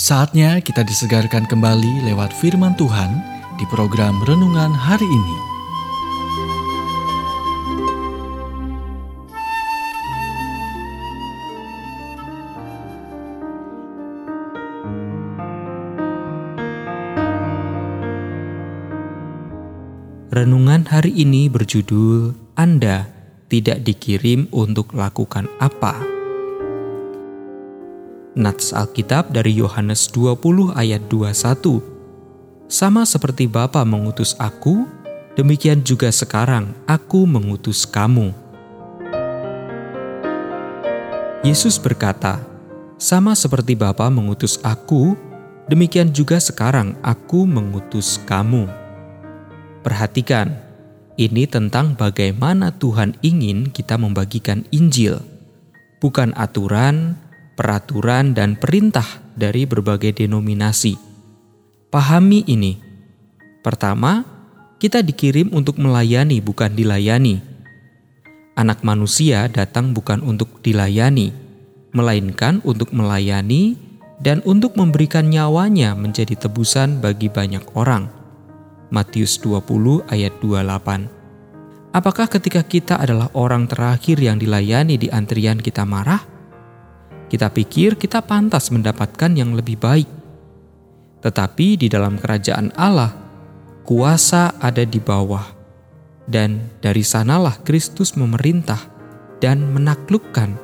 Saatnya kita disegarkan kembali lewat firman Tuhan di program renungan hari ini. Renungan hari ini berjudul Anda tidak dikirim untuk lakukan apa. Nats Alkitab dari Yohanes 20 ayat 21. Sama seperti Bapa mengutus aku, demikian juga sekarang aku mengutus kamu. Yesus berkata, sama seperti Bapa mengutus aku, demikian juga sekarang aku mengutus kamu. Perhatikan, ini tentang bagaimana Tuhan ingin kita membagikan Injil, bukan aturan, peraturan, dan perintah dari berbagai denominasi. Pahami ini. Pertama, kita dikirim untuk melayani, bukan dilayani. Anak manusia datang bukan untuk dilayani, melainkan untuk melayani dan untuk memberikan nyawanya menjadi tebusan bagi banyak orang. Matius 20 ayat 28. Apakah ketika kita adalah orang terakhir yang dilayani di antrian kita marah? Kita pikir kita pantas mendapatkan yang lebih baik. Tetapi di dalam kerajaan Allah, kuasa ada di bawah, dan dari sanalah Kristus memerintah dan menaklukkan.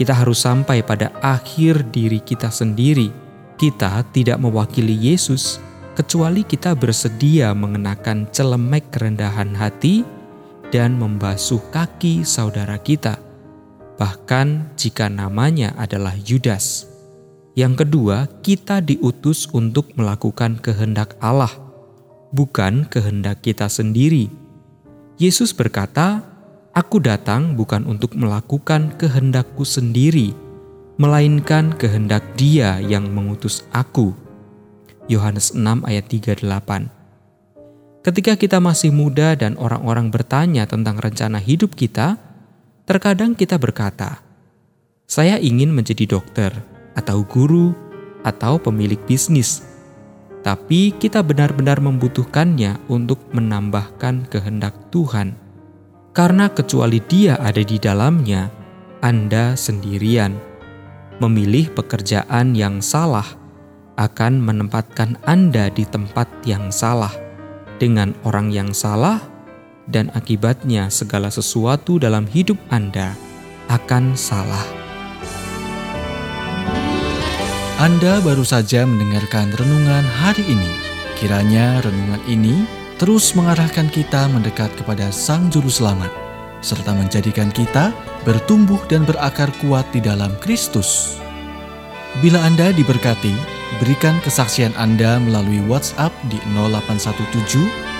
Kita harus sampai pada akhir diri kita sendiri. Kita tidak mewakili Yesus, kecuali kita bersedia mengenakan celemek kerendahan hati dan membasuh kaki saudara kita bahkan jika namanya adalah Yudas. Yang kedua, kita diutus untuk melakukan kehendak Allah, bukan kehendak kita sendiri. Yesus berkata, "Aku datang bukan untuk melakukan kehendakku sendiri, melainkan kehendak Dia yang mengutus aku." Yohanes 6 ayat 38. Ketika kita masih muda dan orang-orang bertanya tentang rencana hidup kita, Terkadang kita berkata, "Saya ingin menjadi dokter, atau guru, atau pemilik bisnis." Tapi kita benar-benar membutuhkannya untuk menambahkan kehendak Tuhan, karena kecuali Dia ada di dalamnya, Anda sendirian. Memilih pekerjaan yang salah akan menempatkan Anda di tempat yang salah dengan orang yang salah dan akibatnya segala sesuatu dalam hidup Anda akan salah. Anda baru saja mendengarkan renungan hari ini. Kiranya renungan ini terus mengarahkan kita mendekat kepada Sang Juru Selamat, serta menjadikan kita bertumbuh dan berakar kuat di dalam Kristus. Bila Anda diberkati, berikan kesaksian Anda melalui WhatsApp di 0817